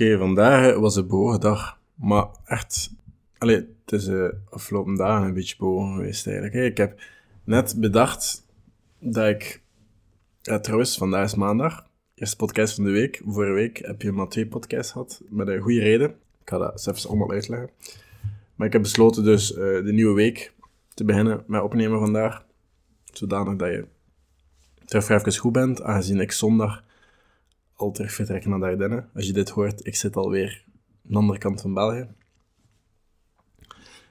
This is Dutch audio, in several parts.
Oké, vandaag was een bewogen dag. Maar echt, allee, het is de afgelopen dagen een beetje bewogen geweest eigenlijk. Ik heb net bedacht dat ik... Ja, trouwens, vandaag is maandag. Eerste podcast van de week. Vorige week heb je maar twee podcasts gehad, met een goede reden. Ik ga dat even allemaal uitleggen. Maar ik heb besloten dus eh, de nieuwe week te beginnen met opnemen vandaag. Zodanig dat je terug even goed bent, aangezien ik zondag al terug vertrek naar de. Als je dit hoort, ik zit alweer aan de andere kant van België.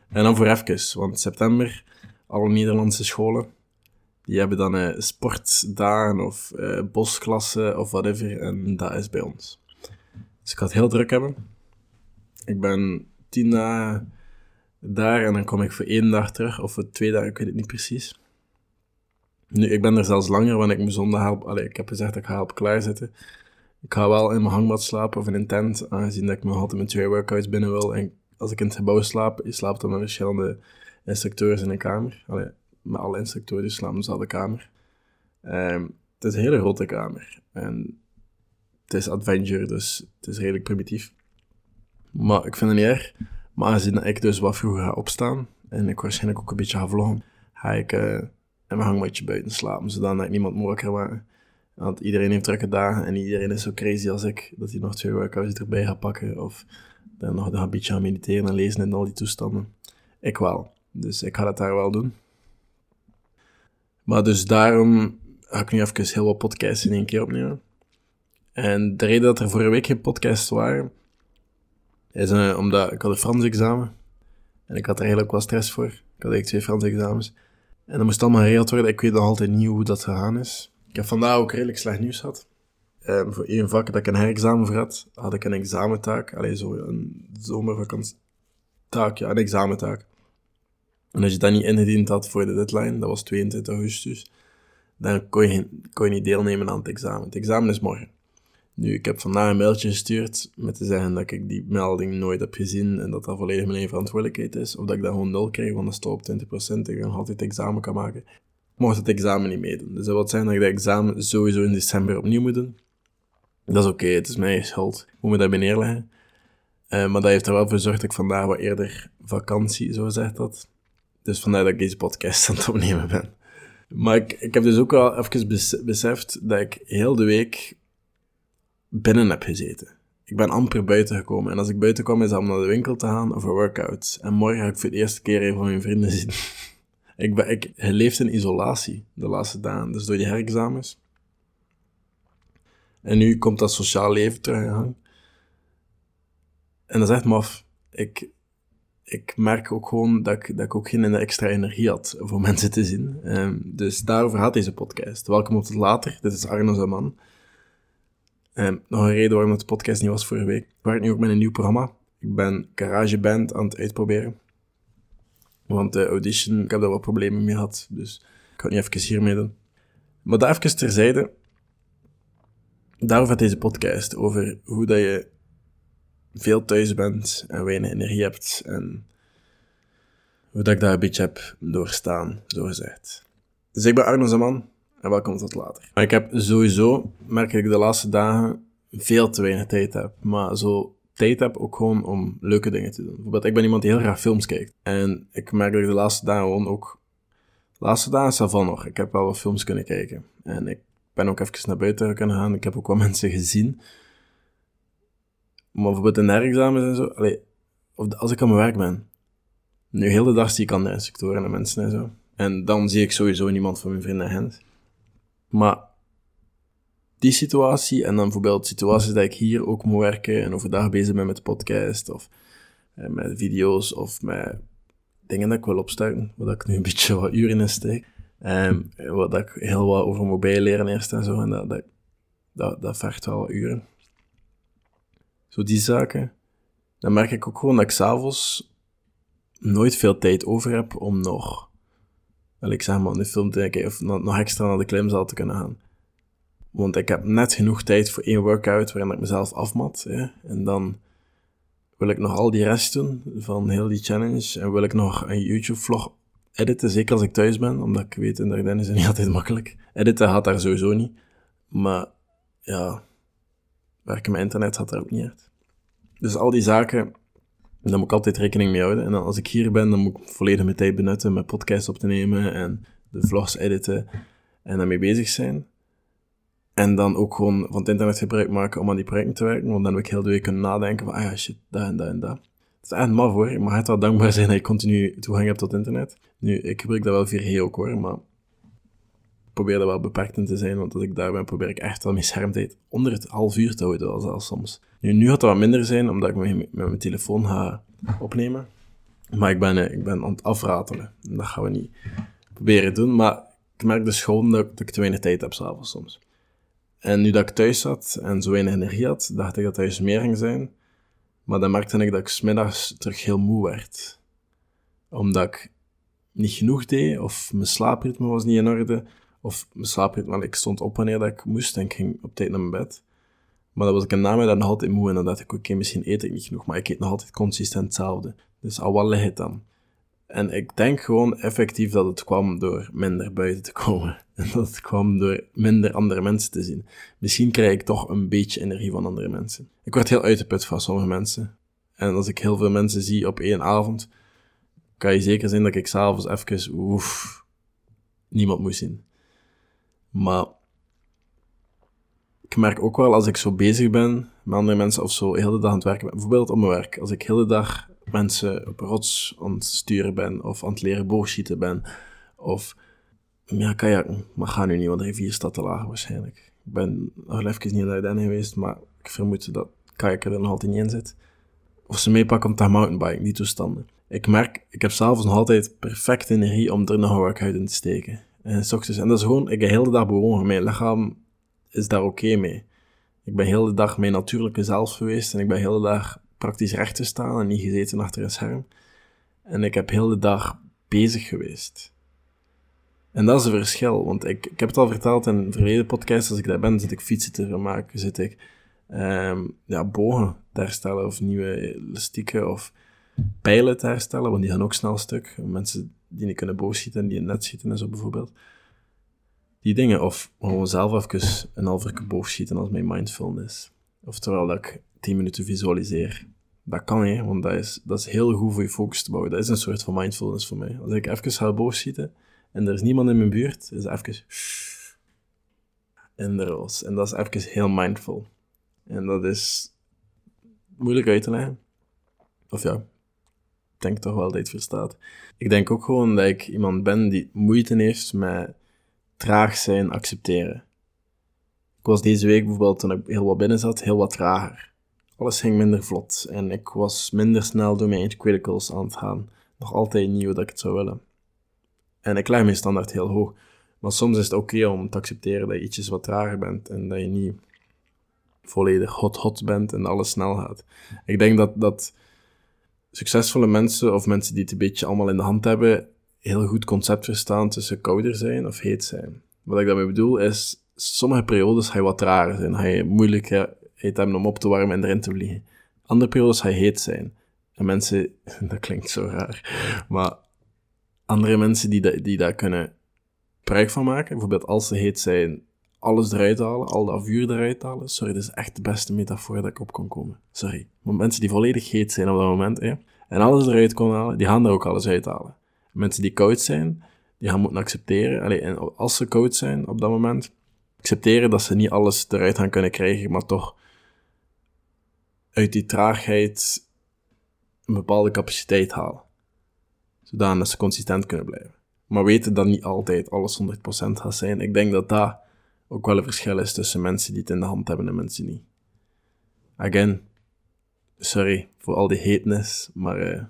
En dan voor even, want september, alle Nederlandse scholen, die hebben dan eh, sportdagen of eh, bosklassen of whatever, en dat is bij ons. Dus ik ga het heel druk hebben. Ik ben tien dagen daar en dan kom ik voor één dag terug, of voor twee dagen, ik weet het niet precies. Nu, ik ben er zelfs langer, want ik moet zondag help, allee, ik heb gezegd dat ik ga helpen klaarzitten. Ik ga wel in mijn hangmat slapen of in een tent, aangezien dat ik nog altijd met twee workouts binnen wil. En als ik in het gebouw slaap, je slaapt dan met verschillende instructeurs in een kamer. Allee, met alle instructeurs slapen in dezelfde kamer. Ehm, het is een hele grote kamer. En het is adventure, dus het is redelijk primitief. Maar ik vind het niet erg. Maar aangezien dat ik dus wat vroeger ga opstaan, en ik waarschijnlijk ook een beetje ga vloggen, ga ik eh, in mijn hangmatje buiten slapen, zodat ik niemand wakker maken. Want iedereen heeft drukke dagen en iedereen is zo crazy als ik, dat hij nog twee workouts erbij gaat pakken of dan nog een beetje gaan mediteren en lezen in al die toestanden. Ik wel. Dus ik ga dat daar wel doen. Maar dus daarom ga ik nu even heel wat podcasts in één keer opnemen. En de reden dat er vorige week geen podcasts waren, is eh, omdat ik had een Frans examen. En ik had er eigenlijk wel stress voor. Ik had eigenlijk twee Frans examens. En dat moest allemaal geregeld worden. Ik weet nog altijd niet hoe dat gegaan is. Ik heb vandaag ook redelijk slecht nieuws gehad. Ehm, voor één vak dat ik een herexamen voor had, had ik een examentaak. Alleen zo een zomervakantietaak, ja, een examentaak. En als je dat niet ingediend had voor de deadline, dat was 22 augustus, dan kon je, kon je niet deelnemen aan het examen. Het examen is morgen. Nu, ik heb vandaag een mailtje gestuurd met te zeggen dat ik die melding nooit heb gezien en dat dat volledig mijn eigen verantwoordelijkheid is. Of dat ik dat gewoon nul krijg, want dat staat op 20% en ik dan altijd het examen kan maken. Mocht het examen niet meedoen. Dus dat wil zeggen dat ik dat examen sowieso in december opnieuw moet doen. Dat is oké, het is mijn schuld. Ik moet me daarbij neerleggen. Eh, maar dat heeft er wel voor gezorgd dat ik vandaag wat eerder vakantie, zo zegt dat. Dus vandaar dat ik deze podcast aan het opnemen ben. Maar ik, ik heb dus ook wel even bes- beseft dat ik heel de week binnen heb gezeten. Ik ben amper buiten gekomen. En als ik buiten kwam, is dat om naar de winkel te gaan of voor workouts. En morgen ga ik voor de eerste keer een van mijn vrienden zien. Ik, ik leefde in isolatie de laatste dagen. Dus door die herexamens. En nu komt dat sociaal leven terug gang. En dat is echt maf. Ik, ik merk ook gewoon dat ik, dat ik ook geen extra energie had voor mensen te zien. Ehm, dus daarover gaat deze podcast. Welkom op het later. Dit is Arno Zaman. Ehm, nog een reden waarom het podcast niet was vorige week. Ik werk nu ook met een nieuw programma. Ik ben GarageBand aan het uitproberen. Want de audition, ik heb daar wat problemen mee gehad. Dus ik ga het niet even hiermee doen. Maar dat even terzijde. Daarover gaat deze podcast. Over hoe dat je veel thuis bent en weinig energie hebt. En hoe dat ik dat een beetje heb doorstaan, zo gezegd. Dus ik ben Arno Zaman en welkom tot later. Maar ik heb sowieso, merk ik de laatste dagen, veel te weinig tijd heb. Maar zo tijd heb ook gewoon om leuke dingen te doen. Bijvoorbeeld, ik ben iemand die heel graag films kijkt. En ik merk dat ik de laatste dagen gewoon ook... De laatste dagen is van nog. Ik heb wel wat films kunnen kijken. En ik ben ook even naar buiten kunnen gaan. Ik heb ook wat mensen gezien. Maar bijvoorbeeld in herexamens en zo... Allee, of als ik aan mijn werk ben. Nu, heel de dag zie ik andere instructoren en mensen en zo. En dan zie ik sowieso niemand van mijn vrienden en. Maar die situatie en dan bijvoorbeeld situaties dat ik hier ook moet werken en overdag bezig ben met podcast of eh, met video's of met dingen dat ik wil opstarten, waar ik nu een beetje wat uren in steek. En wat ik heel wat over mobiel leren eerst en zo, en dat, dat, dat, dat vergt wel uren. Zo die zaken. Dan merk ik ook gewoon dat ik s'avonds nooit veel tijd over heb om nog, wel ik zeg maar, een film te kijken of nog extra naar de klimzaal te kunnen gaan. Want ik heb net genoeg tijd voor één workout waarin ik mezelf afmat. En dan wil ik nog al die rest doen van heel die challenge. En wil ik nog een YouTube-vlog editen, zeker als ik thuis ben. Omdat ik weet, in de is het niet altijd makkelijk. Editen gaat daar sowieso niet. Maar ja, werken met internet gaat daar ook niet uit. Dus al die zaken, daar moet ik altijd rekening mee houden. En dan als ik hier ben, dan moet ik volledig mijn tijd benutten met podcasts op te nemen en de vlogs editen en daarmee bezig zijn. En dan ook gewoon van het internet gebruik maken om aan die projecten te werken. Want dan heb ik heel de week kunnen nadenken van, ah shit, dat en dat en dat. Het is echt maf hoor. Je mag het wel dankbaar zijn dat je continu toegang hebt tot internet. Nu, ik gebruik dat wel 4G ook hoor, maar probeer dat wel beperkt in te zijn. Want als ik daar ben, probeer ik echt wel mijn schermtijd onder het half uur te houden, wel soms. Nu, nu gaat dat wat minder zijn, omdat ik met, met mijn telefoon ga opnemen. Maar ik ben, eh, ik ben aan het afratelen. Dat gaan we niet proberen doen. Maar ik merk dus gewoon dat, dat ik te weinig tijd heb s'avonds soms. En nu dat ik thuis zat en zo weinig energie had, dacht ik dat thuis meer ging zijn. Maar dan merkte ik dat ik smiddags terug heel moe werd. Omdat ik niet genoeg deed, of mijn slaapritme was niet in orde, of mijn slaapritme, want ik stond op wanneer dat ik moest en ik ging op tijd naar mijn bed. Maar dan was ik een namiddag nog altijd moe en dan dacht ik, oké, misschien eet ik niet genoeg, maar ik eet nog altijd consistent hetzelfde. Dus al wat ligt het dan? En ik denk gewoon effectief dat het kwam door minder buiten te komen. En dat het kwam door minder andere mensen te zien. Misschien krijg ik toch een beetje energie van andere mensen. Ik word heel uitgeput van sommige mensen. En als ik heel veel mensen zie op één avond, kan je zeker zijn dat ik s'avonds even, oef, niemand moet zien. Maar ik merk ook wel als ik zo bezig ben met andere mensen of zo heel de dag aan het werken bijvoorbeeld op mijn werk, als ik heel de dag mensen op rots aan het sturen ben, of aan het leren boogschieten ben, of ja, kajakken. Maar ga nu niet, want de rivier staat te laag waarschijnlijk. Ik ben nog even niet naar Den geweest, maar ik vermoed dat kajakken er nog altijd niet in zit. Of ze meepakken om te mountainbiken, die toestanden. Ik merk, ik heb s'avonds nog altijd perfecte energie om er nog een workout in te steken. En, s ochtends, en dat is gewoon, ik heb de hele dag bewogen. Mijn lichaam is daar oké mee. Ik ben heel de dag mijn natuurlijke zelf geweest en ik ben heel de dag praktisch recht te staan en niet gezeten achter een scherm. En ik heb heel de dag bezig geweest. En dat is een verschil, want ik, ik heb het al verteld in verleden podcasts, als ik daar ben, zit ik fietsen te maken, zit ik um, ja, bogen te herstellen, of nieuwe elastieken, of pijlen te herstellen, want die gaan ook snel stuk. Mensen die niet kunnen boogschieten en die in net schieten en zo bijvoorbeeld. Die dingen, of gewoon zelf even een half uur boogschieten als mijn mindfulness. Oftewel dat ik 10 minuten visualiseer. Dat kan, hè, want dat is, dat is heel goed voor je focus te bouwen. Dat is een soort van mindfulness voor mij. Als ik even ga boogschieten en er is niemand in mijn buurt, is even in de roos. En dat is even heel mindful. En dat is moeilijk uit te leggen. Of ja, ik denk toch wel dat je het verstaat. Ik denk ook gewoon dat ik iemand ben die moeite heeft met traag zijn accepteren. Ik was deze week bijvoorbeeld, toen ik heel wat binnen zat, heel wat trager. Alles ging minder vlot en ik was minder snel door mijn criticals aan het gaan. Nog altijd niet hoe ik het zou willen. En ik leg mijn standaard heel hoog. Maar soms is het oké om te accepteren dat je ietsjes wat trager bent en dat je niet volledig hot-hot bent en alles snel gaat. Ik denk dat, dat succesvolle mensen of mensen die het een beetje allemaal in de hand hebben, heel goed concept verstaan tussen kouder zijn of heet zijn. Wat ik daarmee bedoel is, sommige periodes ga je wat trager zijn, ga je moeilijkheid hebben om op te warmen en erin te vliegen. Andere periodes ga je heet zijn. En mensen, dat klinkt zo raar, maar andere mensen die, die daar kunnen gebruik van maken, bijvoorbeeld als ze heet zijn, alles eruit halen, al dat vuur eruit halen. Sorry, dat is echt de beste metafoor dat ik op kon komen. Sorry. Maar mensen die volledig heet zijn op dat moment, hè, en alles eruit kon halen, die gaan er ook alles uithalen. Mensen die koud zijn, die gaan moeten accepteren, allee, en als ze koud zijn op dat moment, accepteren dat ze niet alles eruit gaan kunnen krijgen, maar toch uit die traagheid een bepaalde capaciteit halen. Zodat ze consistent kunnen blijven. Maar weten dat niet altijd alles 100% gaat zijn. Ik denk dat dat ook wel een verschil is tussen mensen die het in de hand hebben en mensen niet. Again, sorry voor al die hateness, maar uh,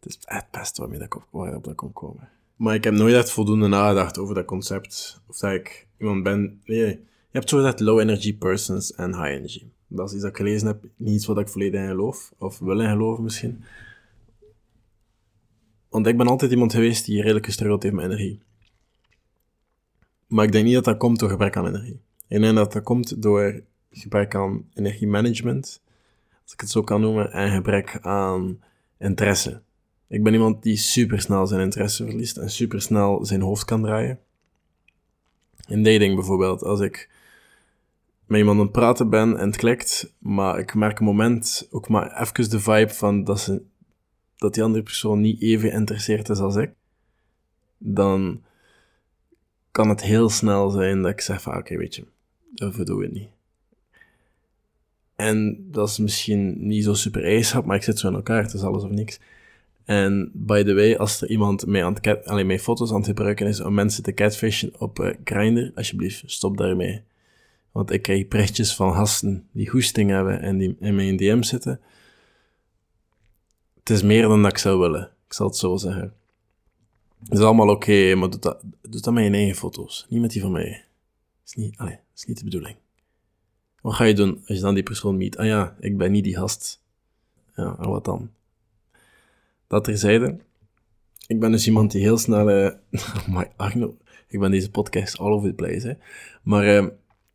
het is het beste waarmee dat ik waarop dat kon komen. Maar ik heb nooit echt voldoende nagedacht over dat concept. Of dat ik iemand ben... Je hebt zo dat low energy persons en high energy. Dat is iets dat ik gelezen heb, niet iets wat ik volledig in geloof. Of wil in geloven misschien. Want ik ben altijd iemand geweest die redelijk gestruggeld heeft met energie. Maar ik denk niet dat dat komt door gebrek aan energie. Ik denk dat dat komt door gebrek aan energiemanagement, als ik het zo kan noemen, en gebrek aan interesse. Ik ben iemand die supersnel zijn interesse verliest en supersnel zijn hoofd kan draaien. In dating bijvoorbeeld, als ik met iemand aan het praten ben en het klikt, maar ik merk een moment ook maar even de vibe van dat, ze, dat die andere persoon niet even geïnteresseerd is als ik, dan kan het heel snel zijn dat ik zeg van, oké, weet je, dat doen we niet. En dat is misschien niet zo super ijshap, maar ik zit zo in elkaar, het is alles of niks. En by the way, als er iemand mee aan alleen mijn foto's aan het gebruiken is om mensen te catfishen op uh, Grindr, alsjeblieft, stop daarmee. Want ik krijg berichtjes van gasten die hoesting hebben en die in mijn DM zitten. Het is meer dan dat ik zou willen. Ik zal het zo zeggen. Het is allemaal oké, maar doe dat, dat met je eigen foto's. Niet met die van mij. Is niet, allez, is niet de bedoeling. Wat ga je doen als je dan die persoon meet? Ah ja, ik ben niet die gast. Ja, en wat dan? Dat terzijde. Ik ben dus iemand die heel snel... Uh, my Arno, ik ben deze podcast all over the place, hè. Maar uh,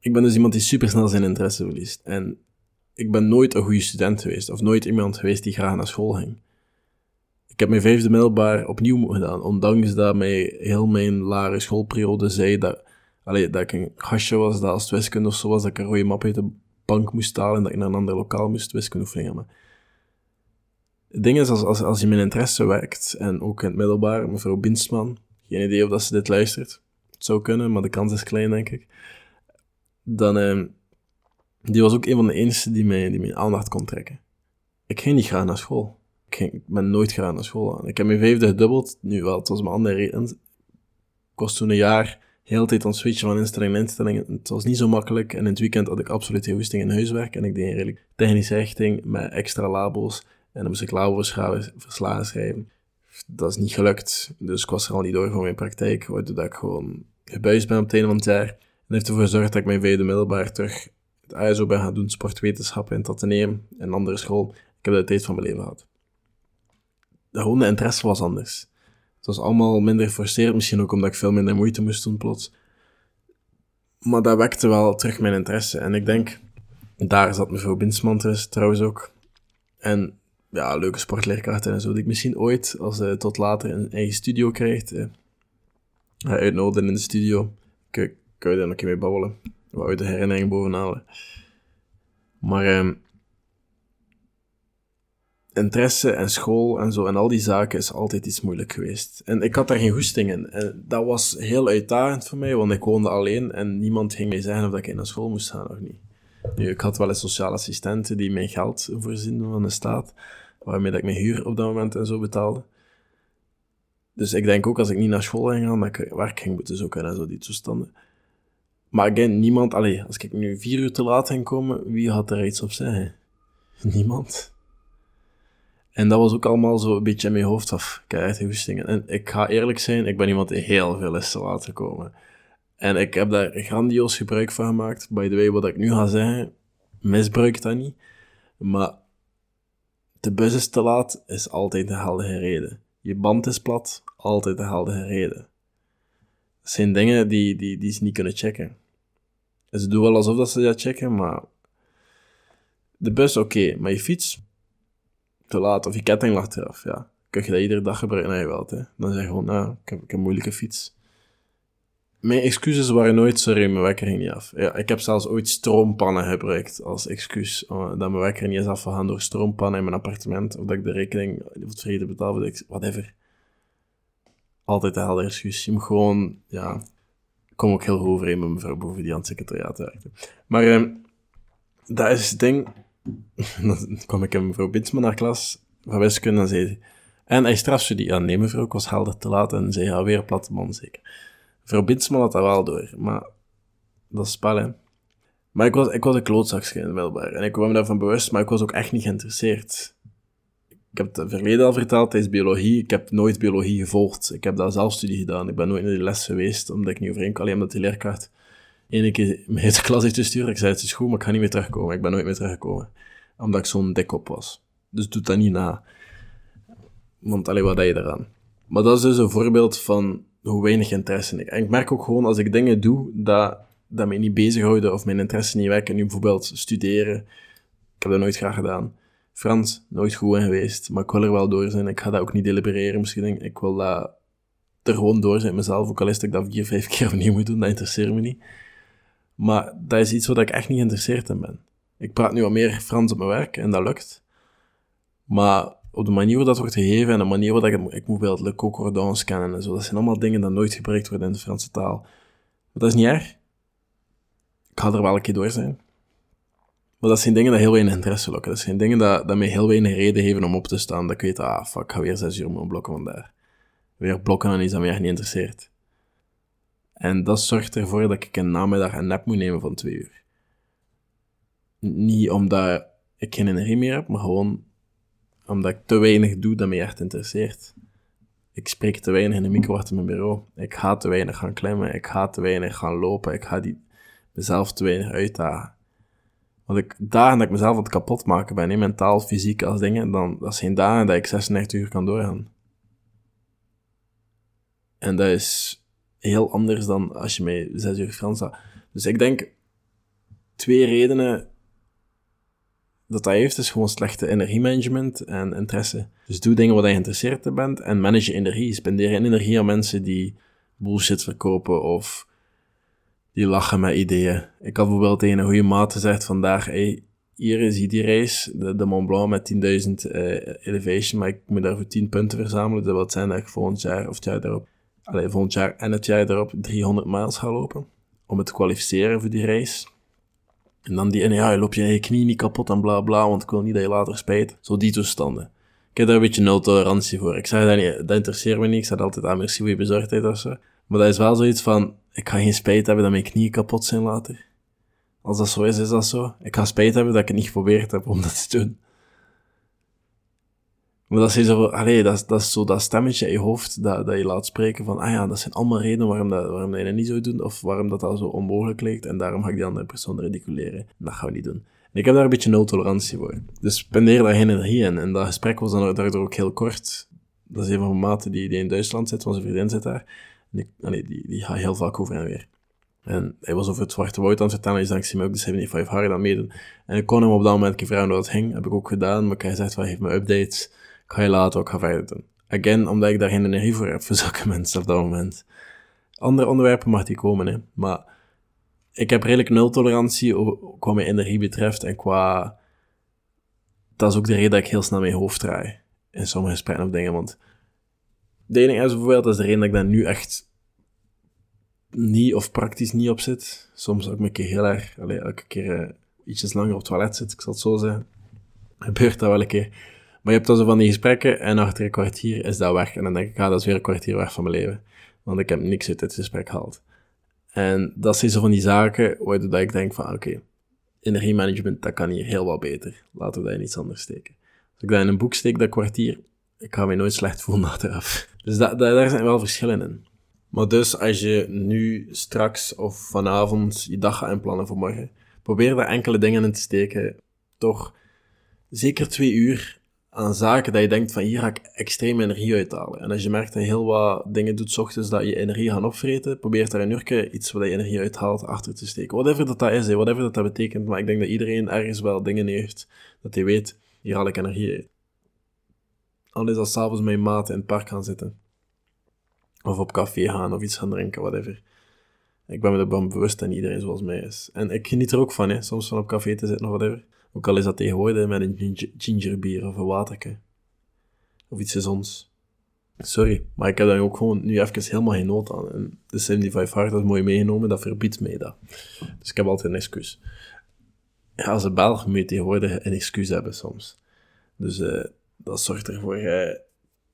ik ben dus iemand die super snel zijn interesse verliest. En ik ben nooit een goede student geweest, of nooit iemand geweest die graag naar school ging. Ik heb mijn vijfde middelbaar opnieuw gedaan, ondanks dat mij heel mijn lagere schoolperiode zei dat, allee, dat ik een gastje was, dat als wiskunde of zo was, dat ik een rode map uit de bank moest halen en dat ik naar een ander lokaal moest wiskunde Maar het ding is, als, als, als je mijn interesse werkt, en ook in het middelbaar, mevrouw Binsman, geen idee of dat ze dit luistert. Het zou kunnen, maar de kans is klein, denk ik dan, uh, die was ook een van de enige die mij, die mijn aandacht kon trekken. Ik ging niet graag naar school. Ik, ging, ik ben nooit graag naar school. Ik heb mijn vijfde gedubbeld. Nu wel, het was mijn andere reden. Ik was toen een jaar heel tijd aan het switchen van instellingen naar instellingen. Het was niet zo makkelijk. En in het weekend had ik absoluut geen hoesting in huiswerk. En ik deed een redelijk technische richting met extra labels. En dan moest ik laboverslagen schrijven. Dat is niet gelukt. Dus ik was er al niet door voor mijn praktijk. Waardoor ik gewoon gebuist ben op het einde van het jaar heeft ervoor gezorgd dat ik mijn vijfde middelbaar terug het ASO ben gaan doen, sportwetenschappen in het ateneum, een andere school. Ik heb de tijd van mijn leven gehad. De gewone interesse was anders. Het was allemaal minder geforceerd, misschien ook omdat ik veel minder moeite moest doen plots. Maar dat wekte wel terug mijn interesse. En ik denk, daar zat mevrouw Binsman trouwens ook. En ja, leuke sportleerkrachten en zo, die ik misschien ooit, als hij tot later een eigen studio krijgt, eh, uitnodigen in de studio. Kijk, kan je daar een keer mee babbelen. Wat uit de herinnering bovenhalen. Maar eh, interesse en school en zo en al die zaken is altijd iets moeilijk geweest. En ik had daar geen goesting in. En dat was heel uitdagend voor mij, want ik woonde alleen en niemand ging mij zeggen of ik naar school moest gaan of niet. Nu, ik had wel eens sociale assistenten die mijn geld voorzien van de staat, waarmee dat ik mijn huur op dat moment en zo betaalde. Dus ik denk ook als ik niet naar school ging gaan, dat ik werk ging moeten zoeken en zo, die toestanden. Maar again, niemand, allee, als ik nu vier uur te laat ging komen, wie had er iets op zeggen? Niemand. En dat was ook allemaal zo een beetje in mijn hoofd af. Echt En ik ga eerlijk zijn, ik ben iemand die heel veel is te laat gekomen. En ik heb daar grandioos gebruik van gemaakt. By the way, wat ik nu ga zeggen, misbruik dat niet. Maar de bus is te laat, is altijd de heldige reden. Je band is plat, altijd de heldige reden. Zijn dingen die, die, die ze niet kunnen checken. Ze doen wel alsof dat ze dat checken, maar... De bus, oké, maar je fiets... Te laat, of je ketting lag eraf, ja. Kun je dat iedere dag gebruiken? Nee, wel. Dan zeg je gewoon, nou, ik heb, ik een moeilijke fiets. Mijn excuses waren nooit, sorry, mijn wekker ging niet af. Ja, ik heb zelfs ooit stroompannen gebruikt als excuus. Uh, dat mijn wekker niet is afgegaan door stroompannen in mijn appartement. Of dat ik de rekening of het vergeten betaalde. Whatever altijd de helder excuus. Je moet gewoon, ja, ik kom ook heel goed overeen met mevrouw Boven die aan het secretariaat werkte. Maar uh, dat is het ding. dan kwam ik in mevrouw Binsman naar klas van wiskunde en zei en hij strafte die, ja nee mevrouw, ik was helder te laat en zei, ja weer platte man zeker. Mevrouw Binsman had dat wel door, maar dat is spel. Maar ik was, ik was een klootzakje in Wilbaar en ik kwam me daarvan bewust, maar ik was ook echt niet geïnteresseerd ik heb het verleden al verteld, tijdens biologie. Ik heb nooit biologie gevolgd. Ik heb daar zelfstudie gedaan. Ik ben nooit in die les geweest, omdat ik niet overeen Alleen omdat die leerkracht ene keer me de klas heeft gestuurd. Ik zei, het is goed, maar ik ga niet meer terugkomen. Ik ben nooit meer teruggekomen. Omdat ik zo'n dik op was. Dus doe dat niet na. Want alleen wat heb je eraan? Maar dat is dus een voorbeeld van hoe weinig interesse ik. En ik merk ook gewoon, als ik dingen doe, dat, dat mij niet bezighouden of mijn interesse niet wekken. Nu bijvoorbeeld studeren. Ik heb dat nooit graag gedaan Frans, nooit goed in geweest, maar ik wil er wel door zijn. Ik ga dat ook niet delibereren misschien. Ik wil dat er gewoon door zijn mezelf, ook al is dat ik dat vier, vijf keer opnieuw moet doen, dat interesseert me niet. Maar dat is iets waar ik echt niet geïnteresseerd in ben. Ik praat nu al meer Frans op mijn werk en dat lukt. Maar op de manier waarop dat wordt gegeven en de manier waarop ik, ik moet bijvoorbeeld Le Concordance kennen en zo, dat zijn allemaal dingen die nooit gebruikt worden in de Franse taal. Maar dat is niet erg. Ik ga er wel een keer door zijn. Maar dat zijn dingen die heel weinig interesse lokken. Dat zijn dingen dat, dat mij heel weinig reden geven om op te staan. Dat ik weet, ah, fuck, ik ga weer zes uur mijn blokken vandaag. Weer blokken aan iets dat mij echt niet interesseert. En dat zorgt ervoor dat ik een namiddag een nap moet nemen van twee uur. Niet omdat ik geen energie meer heb, maar gewoon omdat ik te weinig doe dat mij echt interesseert. Ik spreek te weinig in de micro achter mijn bureau. Ik ga te weinig gaan klimmen. Ik ga te weinig gaan lopen. Ik ga die, mezelf te weinig uitdagen. Want ik, dagen dat ik mezelf het kapot maken ben, mentaal, fysiek als dingen, dan dat zijn dagen dat ik 96 uur kan doorgaan. En dat is heel anders dan als je mij 6 uur Frans had. Dus ik denk, twee redenen dat dat heeft, is gewoon slechte energiemanagement en interesse. Dus doe dingen waar je geïnteresseerd in bent en manage je energie. Spendeer je energie aan mensen die bullshit verkopen of die lachen met ideeën. Ik had bijvoorbeeld tegen een goede maat gezegd vandaag, hey, hier is die race, de, de Mont Blanc met 10.000 uh, elevation, maar ik moet daarvoor 10 punten verzamelen. Dat wil zijn dat ik volgend jaar of het jaar daarop, allez, volgend jaar en het jaar daarop 300 miles ga lopen. Om het te kwalificeren voor die race. En dan die, en ja, je loopt je, je knie niet kapot en bla bla, want ik wil niet dat je later spijt. Zo die toestanden. Ik heb daar een beetje nul tolerantie voor. Ik zeg dat niet, dat interesseert me niet. Ik zeg altijd, ah, merci voor je bezorgdheid of zo. Maar dat is wel zoiets van, ik ga geen spijt hebben dat mijn knieën kapot zijn later. Als dat zo is, is dat zo. Ik ga spijt hebben dat ik het niet geprobeerd heb om dat te doen. Maar dat is zo, allee, dat, dat is zo dat stemmetje in je hoofd dat, dat je laat spreken van, ah ja, dat zijn allemaal redenen waarom, dat, waarom dat je dat niet zou doen, of waarom dat al zo onmogelijk lijkt, en daarom ga ik die andere persoon ridiculeren. Dat gaan we niet doen. En ik heb daar een beetje nul tolerantie voor. Dus spendeer daar geen energie in. En dat gesprek was dan daardoor ook heel kort. Dat is een van mijn maten die, die in Duitsland zit, want zijn vriendin zit daar. En die, die gaat heel vaak over en weer. En hij was over het Zwarte Woud aan het vertellen. Hij zei, ik zie me ook de 75 hard aan meedoen. En ik kon hem op dat moment vragen hoe dat ging. Heb ik ook gedaan. Maar hij zegt, heeft me updates. Ik ga je later ook gaan verder doen. Again, omdat ik daar geen energie voor heb voor zulke mensen op dat moment. Andere onderwerpen mag die komen, hè. Maar ik heb redelijk nul tolerantie qua mijn energie betreft. En qua... Dat is ook de reden dat ik heel snel mijn hoofd draai. In sommige gesprekken of dingen. Want de is bijvoorbeeld, is de reden dat ik daar nu echt niet of praktisch niet op zit. Soms ook een keer heel erg, allee, elke keer uh, ietsjes langer op het toilet zit, ik zal het zo zeggen. Gebeurt dat wel een keer. Maar je hebt dan zo van die gesprekken en achter een kwartier is dat weg. En dan denk ik, ah, dat is weer een kwartier weg van mijn leven. Want ik heb niks uit dit gesprek gehaald. En dat zijn zo van die zaken waardoor ik denk van, oké, okay, energiemanagement, dat kan hier heel wat beter. Laten we dat in iets anders steken. Als ik dat in een boek steek, dat kwartier, ik ga me nooit slecht voelen achteraf. Dus dat, daar zijn wel verschillen in. Maar dus, als je nu straks of vanavond je dag gaat inplannen voor morgen, probeer daar enkele dingen in te steken. Toch zeker twee uur aan zaken dat je denkt van hier ga ik extreem energie uithalen. En als je merkt dat heel wat dingen doet s ochtends dat je energie gaan opvreten, probeer daar een uurtje iets waar je energie uithaalt achter te steken. Whatever dat dat is, whatever dat dat betekent. Maar ik denk dat iedereen ergens wel dingen heeft dat hij weet, hier haal ik energie uit. Al is dat s'avonds met je maat in het park gaan zitten of op café gaan of iets gaan drinken, whatever. Ik ben me ervan bewust dat iedereen zoals mij is. En ik geniet er ook van, hè. soms van op café te zitten of whatever. Ook al is dat tegenwoordig met een ginger, beer of een waterke. Of iets gezonds. Sorry, maar ik heb daar ook gewoon nu even helemaal geen nood aan. En de 75 hard dat mooi meegenomen, dat verbiedt mij dat. Dus ik heb altijd een excuus. Als een Belg moet je tegenwoordig een excuus hebben soms. Dus uh, dat zorgt ervoor, uh,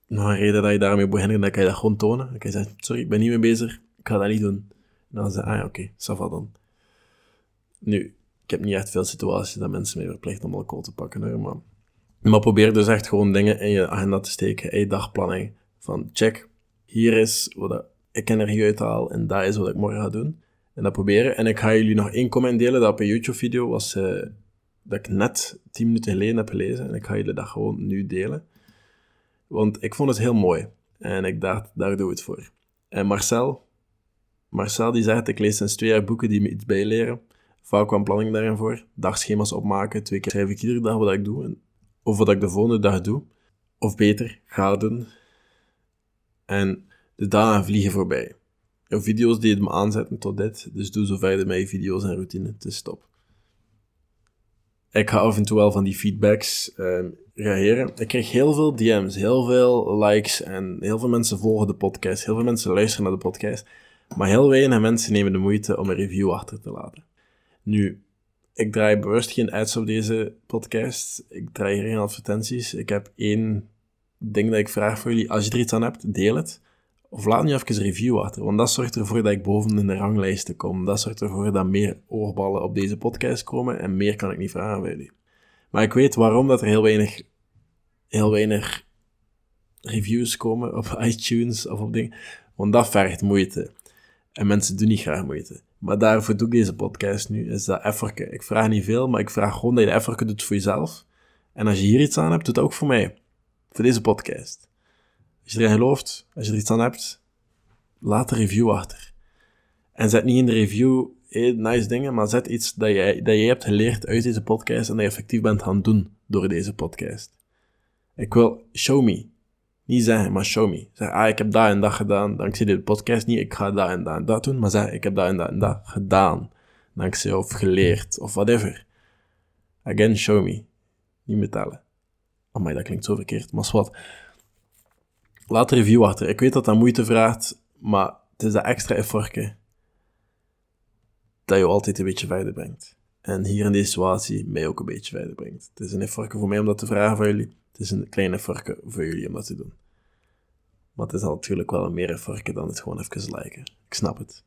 nog een reden dat je daarmee beginnen, dan kan je dat gewoon tonen. Dan kan je zeggen, sorry, ik ben niet mee bezig, ik ga dat niet doen. En dan zeg je, ah ja, oké, okay, dan. Nu, ik heb niet echt veel situaties dat mensen mij verplichten om alcohol te pakken, maar... Maar probeer dus echt gewoon dingen in je agenda te steken, in je dagplanning. Van, check, hier is wat ik energie uithaal en dat is wat ik morgen ga doen. En dat proberen. En ik ga jullie nog één comment delen dat op een YouTube-video was, uh, dat ik net 10 minuten geleden heb gelezen. En ik ga jullie dat gewoon nu delen. Want ik vond het heel mooi. En ik dacht, daar doe ik het voor. En Marcel, Marcel die zegt, ik lees sinds twee jaar boeken die me iets bijleren. Vaak kwam planning daarin voor. Dagschema's opmaken. Twee keer schrijf ik iedere dag wat ik doe. Of wat ik de volgende dag doe. Of beter, ga doen. En de dagen vliegen voorbij. video's die me aanzetten tot dit. Dus doe zo verder met je video's en routine. Het is top. Ik ga af en toe wel van die feedbacks uh, reageren. Ik krijg heel veel DM's, heel veel likes en heel veel mensen volgen de podcast. Heel veel mensen luisteren naar de podcast. Maar heel weinig mensen nemen de moeite om een review achter te laten. Nu, ik draai bewust geen ads op deze podcast. Ik draai geen advertenties. Ik heb één ding dat ik vraag voor jullie. Als je er iets aan hebt, deel het. Of laat nu even review achter, want dat zorgt ervoor dat ik boven in de ranglijsten kom. Dat zorgt ervoor dat meer oorballen op deze podcast komen en meer kan ik niet vragen bij jullie. Maar ik weet waarom dat er heel weinig, heel weinig reviews komen op iTunes of op dingen. Want dat vergt moeite. En mensen doen niet graag moeite. Maar daarvoor doe ik deze podcast nu, is dat efferke. Ik vraag niet veel, maar ik vraag gewoon dat je efferke doet voor jezelf. En als je hier iets aan hebt, doe het ook voor mij. Voor deze podcast. Als je erin gelooft, als je er iets aan hebt, laat een review achter. En zet niet in de review nice dingen, maar zet iets dat jij, dat jij hebt geleerd uit deze podcast en dat je effectief bent gaan doen door deze podcast. Ik wil show me. Niet zeggen, maar show me. Zeg, ah, ik heb dat en dat gedaan. Dankzij deze podcast niet, ik ga dat en dat en dat doen. Maar zeg, ik heb dat en dat en dat gedaan. Dankzij of geleerd, of whatever. Again, show me. Niet metalen. Oh my, dat klinkt zo verkeerd, maar wat. Laat een review achter. Ik weet dat dat moeite vraagt, maar het is dat extra effortje dat je altijd een beetje verder brengt. En hier in deze situatie mij ook een beetje verder brengt. Het is een effortje voor mij om dat te vragen van jullie. Het is een klein effortje voor jullie om dat te doen. Maar het is natuurlijk wel een meer effortje dan het gewoon even liken. Ik snap het.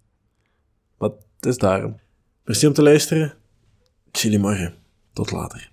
Maar het is daarom. Merci om te luisteren. Chill morgen. Tot later.